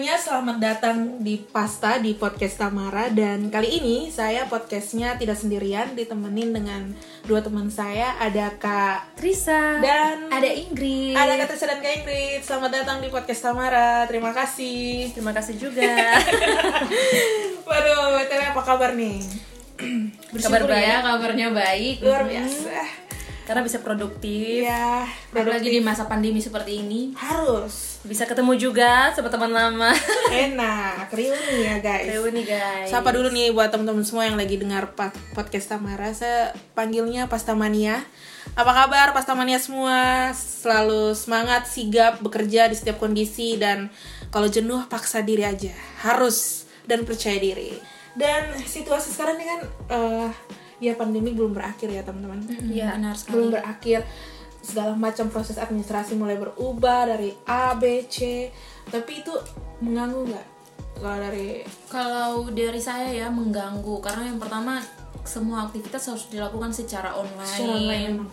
semuanya, selamat datang di Pasta di podcast Tamara dan kali ini saya podcastnya tidak sendirian ditemenin dengan dua teman saya ada Kak Trisa dan ada Ingrid ada Kak Trisa dan Kak Ingrid. Selamat datang di podcast Tamara. Terima kasih. terima kasih juga Waduh, BTW apa kabar nih? kabar Bersyukur baik ya. kabarnya baik Luar Hmm. Karena bisa produktif Iya, apalagi di masa pandemi seperti ini harus bisa ketemu juga sama teman lama enak reuni ya guys. reuni guys Sapa dulu nih buat teman-teman semua yang lagi dengar podcast Tamara. Saya panggilnya Pastamania. Apa kabar Pastamania semua? Selalu semangat, sigap, bekerja di setiap kondisi dan kalau jenuh paksa diri aja. Harus dan percaya diri. Dan situasi sekarang ini kan eh, ya pandemi belum berakhir ya teman-teman. Iya benar sekali Belum berakhir segala macam proses administrasi mulai berubah dari A, B, C. Tapi itu mengganggu nggak? Kalau dari kalau dari saya ya mengganggu karena yang pertama semua aktivitas harus dilakukan secara online, Secara online memang.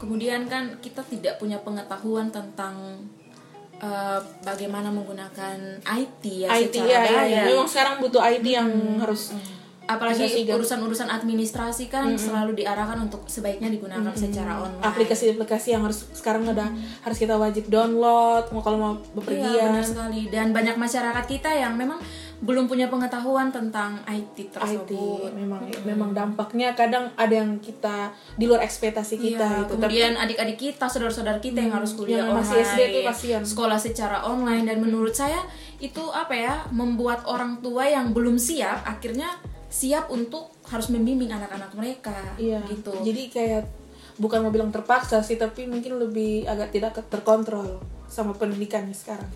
kemudian kan kita tidak punya pengetahuan tentang eh, bagaimana menggunakan IT ya IT secara ya, ya, ya. memang sekarang butuh IT yang harus apalagi urusan-urusan administrasi kan selalu diarahkan untuk sebaiknya digunakan secara online. Aplikasi-aplikasi yang harus sekarang ada harus kita wajib download mau kalau mau Iya bepergian benar sekali. Dan banyak masyarakat kita yang memang belum punya pengetahuan tentang IT IT tersebut. memang memang dampaknya kadang ada yang kita di luar ekspektasi kita Iya, gitu. kemudian adik-adik kita, saudara-saudara kita yang harus kuliah yang masih online, SD tuh kasihan. sekolah secara online. Dan menurut saya itu apa ya membuat orang tua yang belum siap akhirnya siap untuk harus membimbing anak-anak mereka iya gitu. jadi kayak bukan mau bilang terpaksa sih tapi mungkin lebih agak tidak terkontrol sama pendidikannya sekarang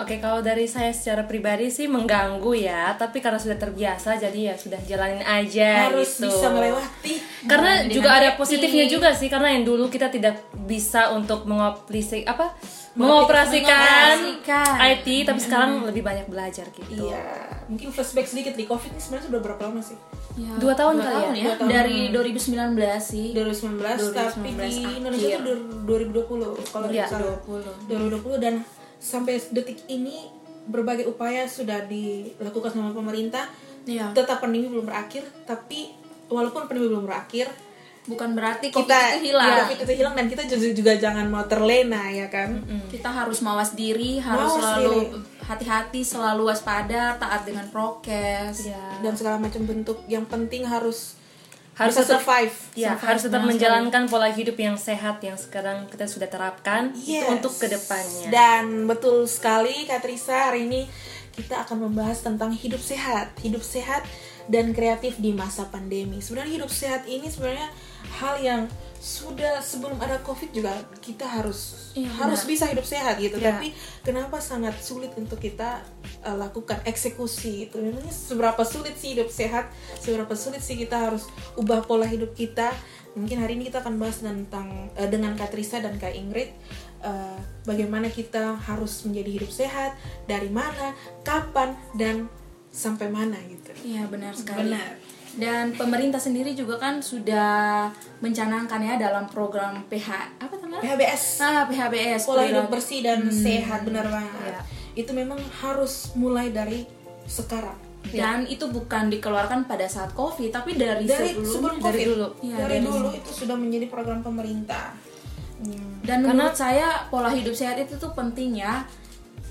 Oke, kalau dari saya secara pribadi sih mengganggu ya, tapi karena sudah terbiasa jadi ya sudah jalanin aja harus gitu. bisa melewati Karena Dengan juga ada positifnya juga sih karena yang dulu kita tidak bisa untuk mengaplikasi apa mengoperasikan Mengoperasikan. IT, tapi sekarang lebih banyak belajar gitu. iya mungkin flashback sedikit di covid ini sebenarnya sudah berapa lama sih Ya, Dua tahun dua kali tahun ya? ya, dari 2019 sih 2019, tapi di Indonesia akhir. tuh 2020 kalau Iya, tidak salah 20. 2020 dan sampai detik ini berbagai upaya sudah dilakukan sama pemerintah Iya. tetap pandemi belum berakhir tapi walaupun pandemi belum berakhir bukan berarti COVID kita itu hilang ya, COVID itu hilang dan kita juga, juga jangan mau terlena ya kan kita harus mawas diri harus Mawas selalu diri. Hati-hati selalu waspada taat dengan prokes Ya. dan segala macam bentuk yang penting harus Harus bisa tetap- survive Ya, harus tetap menjalankan pola hidup yang sehat yang sekarang kita sudah terapkan itu Yes. untuk ke depannya. Dan betul sekali Kak Trisa hari ini kita akan membahas tentang hidup sehat, hidup sehat dan kreatif di masa pandemi. Sebenarnya hidup sehat ini sebenarnya hal yang sudah sebelum ada covid juga kita harus Iya, harus benar. bisa hidup sehat gitu. Iya. Tapi kenapa sangat sulit untuk kita uh, lakukan eksekusi itu? Memangnya seberapa sulit sih hidup sehat? Seberapa sulit sih kita harus ubah pola hidup kita? Mungkin hari ini kita akan bahas tentang uh, dengan Kak Trisa dan Kak Ingrid uh, bagaimana kita harus menjadi hidup sehat, dari mana, kapan dan sampai mana gitu. iya benar sekali Benar. Dan pemerintah sendiri juga kan sudah mencanangkan ya dalam program PH apa namanya PHBS ah PHBS pola hidup bersih dan sehat benar banget. Iya. Itu memang harus mulai dari sekarang. dan itu bukan dikeluarkan pada saat covid tapi dari, Dari sebelum, sebelum dari COVID. dulu Iya, dari, dari dulu itu sudah menjadi program pemerintah. Hmm, dan menurut saya pola hidup sehat itu tuh penting ya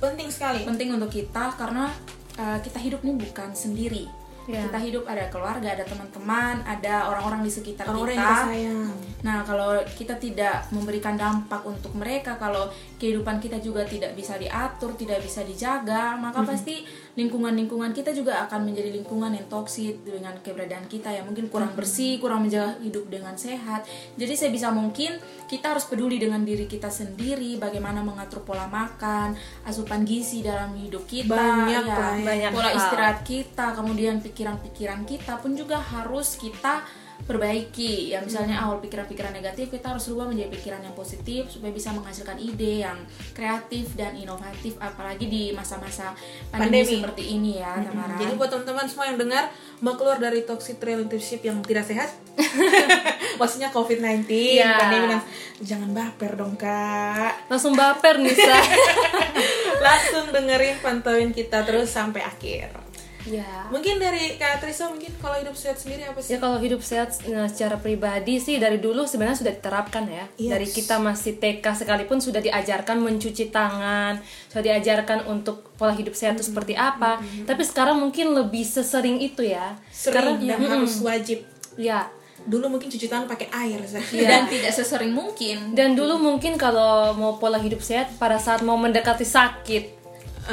Penting sekali. penting untuk kita karena uh, kita hidup nih bukan sendiri Ya. kita hidup ada keluarga ada teman-teman ada orang-orang di sekitar Orang-orang kita yang kita sayang. Nah, kalau kita tidak memberikan dampak untuk mereka, kalau kehidupan kita juga tidak bisa diatur, tidak bisa dijaga, maka pasti lingkungan-lingkungan kita juga akan menjadi lingkungan yang toksik dengan keberadaan kita yang mungkin kurang bersih, kurang menjaga hidup dengan sehat. Jadi saya bisa mungkin kita harus peduli dengan diri kita sendiri, bagaimana mengatur pola makan, asupan gizi dalam hidup kita, Banyak ya, ya. Banyak pola hal. istirahat kita, kemudian pikiran-pikiran kita pun juga harus kita perbaiki ya misalnya Hmm. awal pikiran-pikiran negatif kita harus rubah menjadi pikiran yang positif supaya bisa menghasilkan ide yang kreatif dan inovatif apalagi di masa-masa pandemi, Pandemi. seperti ini ya Tamara Jadi buat teman-teman semua yang dengar mau keluar dari toxic relationship yang tidak sehat, maksudnya COVID-19, Ya. pandemi, jangan baper dong kak. Langsung baper nih, Sa. langsung dengerin pantauin kita terus sampai akhir Ya. mungkin dari kak Trisa mungkin kalau hidup sehat sendiri apa sih Ya kalau hidup sehat nah, secara pribadi sih dari dulu sebenarnya sudah diterapkan ya. Yes. Dari kita masih TK sekalipun sudah diajarkan mencuci tangan, sudah diajarkan untuk pola hidup sehat itu seperti apa. Tapi sekarang mungkin lebih sesering itu ya. sering Karena- dan harus wajib Ya. dulu mungkin cuci tangan pakai air saya dan tidak sesering mungkin Dan dulu mungkin kalau mau pola hidup sehat pada saat mau mendekati sakit.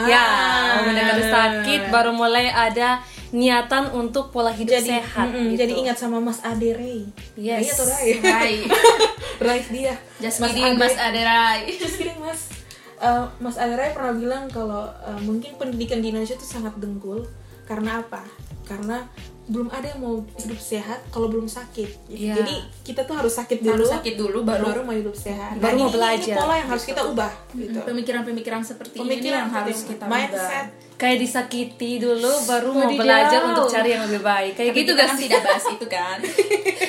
Ya, Ah. mau mendekati sakit baru mulai ada niatan untuk pola hidup jadi sehat mm-mm, gitu. jadi ingat sama Mas Ade Ray. Yes. Ray atau Ray? Ray. Dia. Just Mas kidding Ade. Mas Aderai just kidding Mas. Eh, Mas Ade Ray pernah bilang kalau eh, mungkin pendidikan di Indonesia itu sangat dengkul. Karena apa? Karena belum ada yang mau hidup sehat kalau belum sakit. Iya. jadi kita tuh harus sakit dulu harus sakit dulu baru baru mau hidup sehat. Baru Nah, mau ini- belajar. ini pola yang harus kita ubah gitu. Pemikiran-pemikiran seperti ini pemikiran yang harus kita mindset ubah. Kayak disakiti dulu baru mau belajar untuk cari yang lebih baik. Kayak Tapi gitu kita gak kan? sih tidak bahas itu kan?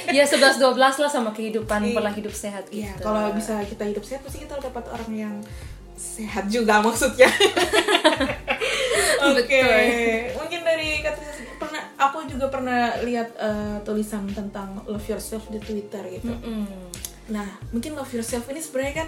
Ya 11 12 lah sama kehidupan pola hidup sehat gitu. Iya, kalau bisa kita hidup sehat pasti kita dapat orang yang sehat juga maksudnya. Oke, Betul. mungkin aku juga pernah lihat eh, tulisan tentang love yourself di Twitter gitu. Mm. Nah, mungkin love yourself ini sebenarnya kan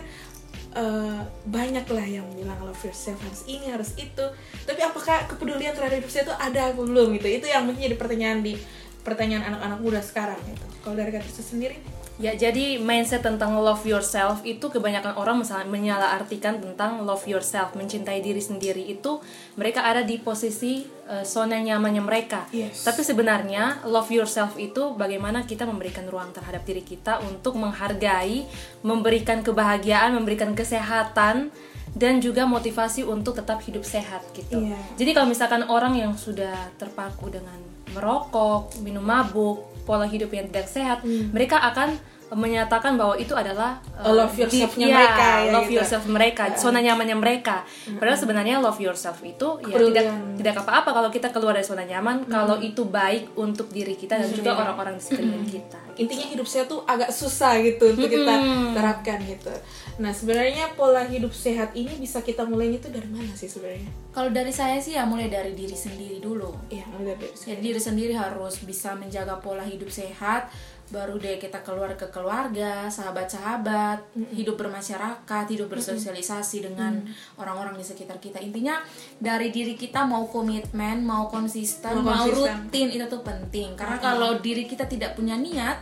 eh, banyak lah yang bilang love yourself harus ini harus itu. Tapi apakah kepedulian terhadap saya itu ada apa belum gitu? Itu yang mungkin jadi pertanyaan di pertanyaan anak-anak muda sekarang gitu. Kalau dari kata sendiri, Ya, jadi mindset tentang love yourself itu kebanyakan orang misalnya menyalahartikan tentang love yourself, mencintai diri sendiri itu mereka ada di posisi eh, zona nyamannya mereka. Yes. Tapi sebenarnya love yourself itu bagaimana kita memberikan ruang terhadap diri kita untuk menghargai, memberikan kebahagiaan, memberikan kesehatan dan juga motivasi untuk tetap hidup sehat gitu. Iya. Jadi kalau misalkan orang yang sudah terpaku dengan merokok, minum mabuk, pola hidup yang tidak sehat, mereka akan menyatakan bahwa itu adalah Oh, uh, love di- yourself-nya iya, mereka ya, love gitu. yourself mereka, zona nyamannya mereka. Padahal sebenarnya love yourself itu ya tidak tidak apa-apa kalau kita keluar dari zona nyaman, kalau itu baik untuk diri kita dan juga orang-orang di sekeliling kita. intinya hidup sehat tuh agak susah gitu untuk kita terapkan gitu. Nah sebenarnya pola hidup sehat ini bisa kita mulainya itu dari mana sih sebenarnya? kalau dari saya sih ya mulai dari diri sendiri dulu Iya mulai dari ya diri sendiri harus bisa menjaga pola hidup sehat baru deh kita keluar ke keluarga sahabat-sahabat hidup bermasyarakat hidup bersosialisasi dengan orang-orang di sekitar kita. Intinya dari diri kita mau komitmen mau konsisten Mau mau, konsisten. rutin itu tuh penting. Karena kalau diri kita tidak punya niat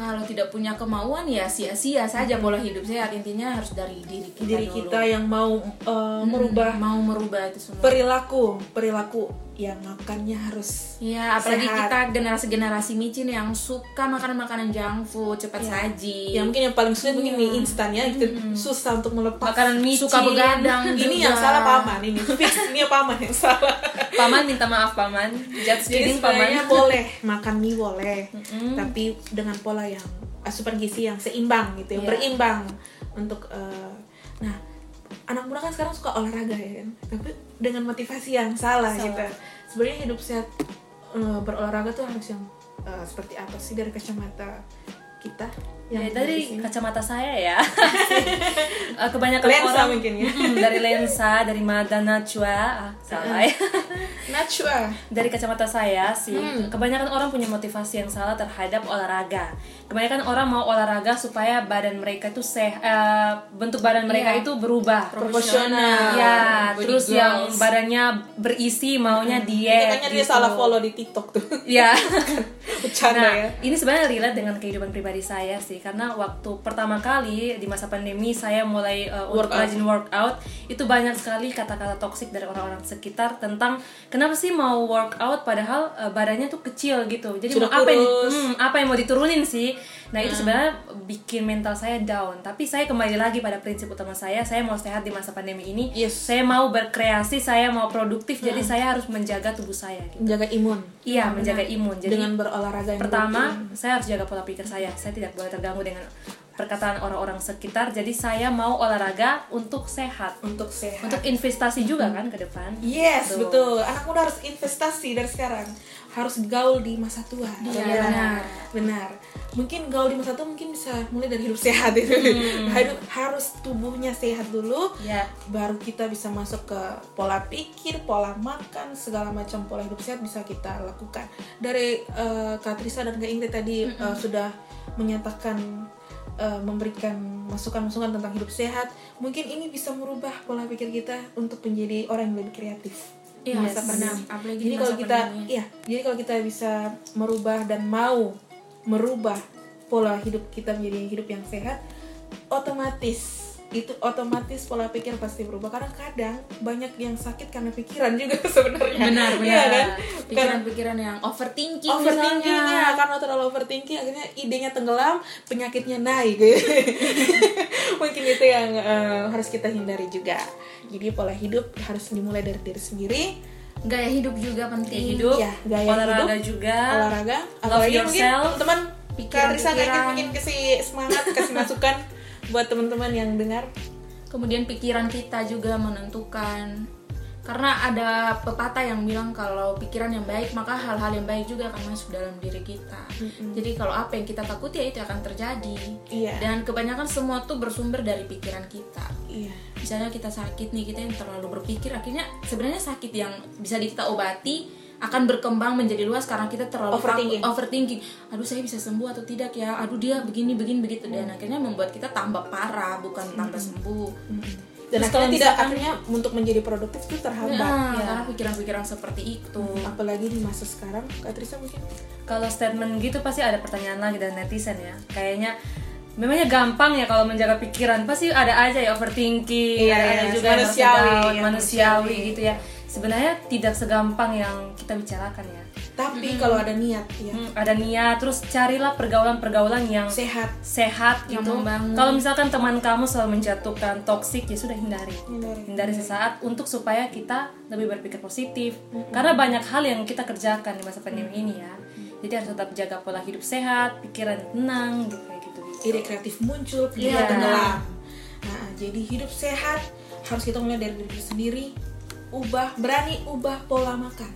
kalau tidak punya kemauan ya sia-sia saja pola hidup sehat. Intinya harus dari diri kita diri dulu. kita yang mau uh, merubah mau merubah itu semua. perilaku perilaku yang makannya harus Iya, apalagi sehat. kita generasi-generasi micin yang suka makanan-makanan junk food, cepat saji. yang mungkin yang paling sulit mungkin mie instan ya kita susah untuk melepas Makanan micin. suka begadang ini juga. yang salah paman ini fix ini paman yang salah Paman minta maaf paman, just Jadi paman. boleh makan mie boleh, tapi dengan pola yang asupan gizi yang seimbang gitu, yang Iya. berimbang untuk. eh, nah, anak muda kan sekarang suka olahraga ya kan, tapi dengan motivasi yang salah, gitu. Sebenarnya hidup sehat eh, berolahraga tuh harus yang eh, seperti apa sih dari kacamata kita? Ya, Yang dari sini? kacamata saya ya. Eh, Kebanyakan Lensa orang mungkin ya. Mm, dari lensa, dari mata najwa, ah, salah ya. Najwa. dari kacamata saya sih, Hmm. kebanyakan orang punya motivasi yang salah terhadap olahraga. Kebanyakan orang mau olahraga supaya badan mereka itu seh, eh, bentuk badan mereka Iya. itu berubah. Profesional. Ya, Body terus goals. yang badannya berisi maunya Itu diet. kayaknya dia gitu. salah follow di TikTok tuh. Ya. Nah, ya. ini sebenarnya relate dengan kehidupan pribadi saya sih, karena waktu pertama kali di masa pandemi saya mulai uh, untuk Workout. rajin workout, itu banyak sekali kata-kata toksik dari orang-orang sekitar tentang kenapa sih mau workout padahal uh, badannya tuh kecil gitu. Jadi Sudah mau apa yang hmm, apa yang mau diturunin sih? Nah itu sebenarnya bikin mental saya down. Tapi saya kembali lagi pada prinsip utama saya, saya mau sehat di masa pandemi ini. Yes. Saya mau berkreasi, saya mau produktif, jadi saya harus menjaga tubuh saya. Gitu. Menjaga imun. Iya, menjaga imun. Jadi dengan berolahraga yang pertama rutin. saya harus jaga pola pikir saya saya tidak boleh terganggu dengan perkataan orang-orang sekitar jadi saya mau olahraga untuk sehat untuk sehat untuk investasi juga kan ke depan Yes, Tuh. betul. Anak muda harus investasi dari sekarang. Harus gaul di masa tua. Iya, Ya, benar. Benar. Mungkin gaul di masa tua mungkin bisa mulai dari hidup sehat itu. Hidup harus tubuhnya sehat dulu. ya Baru kita bisa masuk ke pola pikir, pola makan, segala macam pola hidup sehat bisa kita lakukan. Dari eh, Kak Trisa dan Kak Ingrid tadi eh, sudah menyatakan eh, memberikan masukan-masukan tentang hidup sehat. Mungkin ini bisa merubah pola pikir kita untuk menjadi orang yang lebih kreatif. Iya, di masa pandemi. Apalagi Jadi di kalau masa kita, pandemi. iya, jadi kalau kita bisa merubah dan mau merubah pola hidup kita menjadi hidup yang sehat, otomatis itu otomatis pola pikir pasti berubah. Karena kadang banyak yang sakit karena pikiran juga sebenarnya. Benar benar. Iya kan? Karena pikiran-pikiran yang overthinking overthinking ya karena terlalu overthinking akhirnya idenya tenggelam penyakitnya naik. Gitu. mungkin itu yang eh, harus kita hindari juga. Jadi pola hidup harus dimulai dari diri sendiri. Gaya hidup juga penting. Hidup Iya, gaya olahraga hidup, juga. olahraga. Love apalagi mungkin yourself, teman-teman Risa mungkin kasih semangat kasih masukan buat teman-teman yang dengar. Kemudian pikiran kita juga menentukan. Karena ada pepatah yang bilang kalau pikiran yang baik maka hal-hal yang baik juga akan masuk dalam diri kita. Jadi kalau apa yang kita takuti ya itu akan terjadi. Iya. dan kebanyakan semua tuh bersumber dari pikiran kita. Iya. Misalnya kita sakit nih kita yang terlalu berpikir akhirnya sebenarnya sakit yang bisa kita obati akan berkembang menjadi luas karena kita terlalu Overthinking. overthinking. Aduh saya bisa sembuh atau tidak ya? Aduh dia begini begini begitu. Dan akhirnya membuat kita tambah parah bukan tambah sembuh. Dan Terus akhirnya tidak misalkan- akhirnya untuk menjadi produktif itu terhambat Nah, ya. karena pikiran-pikiran seperti itu. Apalagi di masa sekarang. Kak Trisa mungkin? Kalau statement gitu pasti ada pertanyaan lagi dari netizen ya. Kayaknya memangnya gampang ya kalau menjaga pikiran? Pasti ada aja ya overthinking Iya, ada, iya, juga manusiawi, down, ya, manusiawi manusiawi. gitu ya sebenarnya tidak segampang yang kita bicarakan ya tapi kalau ada niat ya Hmm, ada niat terus carilah pergaulan-pergaulan yang sehat sehat Yang gitu. Kalau misalkan teman kamu selalu menjatuhkan toksik ya sudah hindari. Hindari. Hindari sesaat untuk supaya kita lebih berpikir positif. Karena banyak hal yang kita kerjakan di masa pandemi ini ya. Jadi harus tetap jaga pola hidup sehat, pikiran tenang gitu kayak gitu. ide kreatif muncul pikiran Iya. tenggelam nah jadi hidup sehat harus kita mulai dari diri sendiri ubah berani ubah pola makan.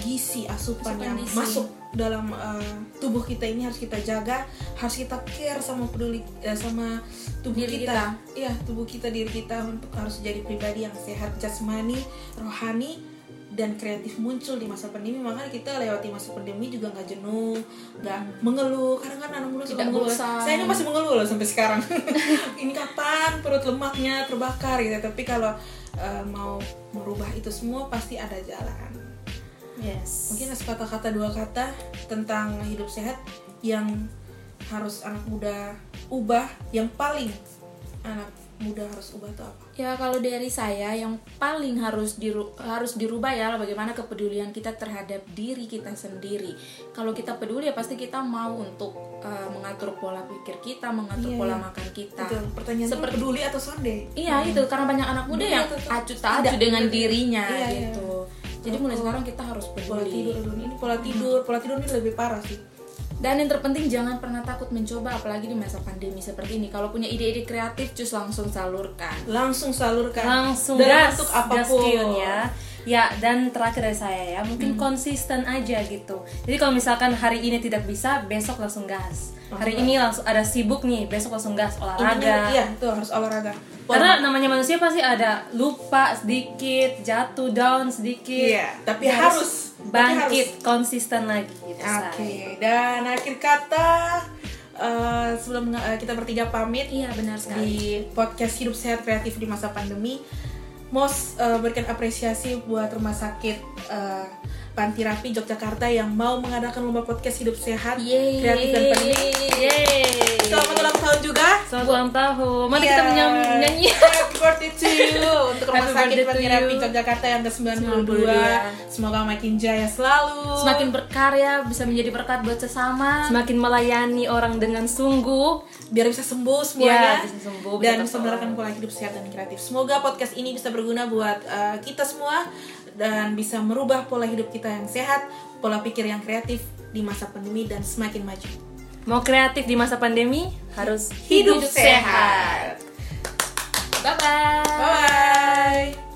Gizi asupan Asupan yang gizi. masuk dalam uh, tubuh kita ini harus kita jaga harus kita care sama peduli eh, sama tubuh Diri kita. Iya tubuh kita diri kita untuk harus jadi pribadi yang sehat jasmani rohani dan kreatif muncul di masa pandemi makanya kita lewati masa pandemi juga nggak jenuh nggak mengeluh kadang kan anak muda suka Tidak mengeluh bosan. saya ini masih mengeluh loh sampai sekarang ini kapan perut lemaknya terbakar gitu tapi kalau uh, mau merubah itu semua pasti ada jalan Yes. mungkin kata-kata dua kata tentang hidup sehat yang harus anak muda ubah yang paling anak muda harus ubah itu apa Ya kalau dari saya yang paling harus diru- harus dirubah ya bagaimana kepedulian kita terhadap diri kita sendiri. Kalau kita peduli ya pasti kita mau untuk uh, mengatur pola pikir kita, mengatur Iya, pola iya. makan kita. itu pertanyaan Seperti- peduli atau sonde Iya itu karena banyak anak muda Iya, yang acuh tak acuh dengan dirinya Iya, iya. gitu. Jadi mulai sekarang kita harus pola peduli. tidur aduh, ini pola tidur pola tidur ini lebih parah sih Dan yang terpenting jangan pernah takut mencoba apalagi di masa pandemi seperti ini. Kalau punya ide-ide kreatif cus langsung salurkan. langsung salurkan Langsung gas, bentuk gas apa pun ya. Ya, dan terakhir dari saya ya, mungkin konsisten aja gitu. Jadi kalau misalkan hari ini tidak bisa, besok langsung gas. Hari ini langsung ada sibuk nih, besok langsung gas olahraga. iya itu harus olahraga Karena namanya manusia pasti ada lupa sedikit, jatuh down sedikit. Iya, tapi harus. Tapi bangkit konsisten lagi gitu. Oke, say. dan akhir kata eh, sebelum eh, kita bertiga pamit Iya benar sekali. di podcast hidup sehat kreatif di masa pandemi, Mos eh, berikan apresiasi buat rumah sakit eh, Panti Rapi Yogyakarta yang mau mengadakan lomba podcast hidup sehat Yeay. kreatif dan pandemi. Yeay. Selamat ulang tahun juga. Selamat ulang tahun. Mari Iya. kita menyanyi. nyanyi. Happy birthday to you untuk rumah Happy sakit birthday to Panti Rapi you. Yogyakarta yang ke-92. 92. Semoga makin jaya selalu. Semakin berkarya bisa menjadi berkat buat sesama. Semakin melayani orang dengan sungguh. biar bisa sembuh semuanya Ya, bisa sembuh, bisa dan bisa menerapkan pola hidup sehat dan kreatif. Semoga podcast ini bisa berguna buat uh, kita semua dan bisa merubah pola hidup kita yang sehat, pola pikir yang kreatif di masa pandemi dan semakin maju. Mau kreatif di masa pandemi harus hidup, hidup sehat. Bye bye. Bye bye.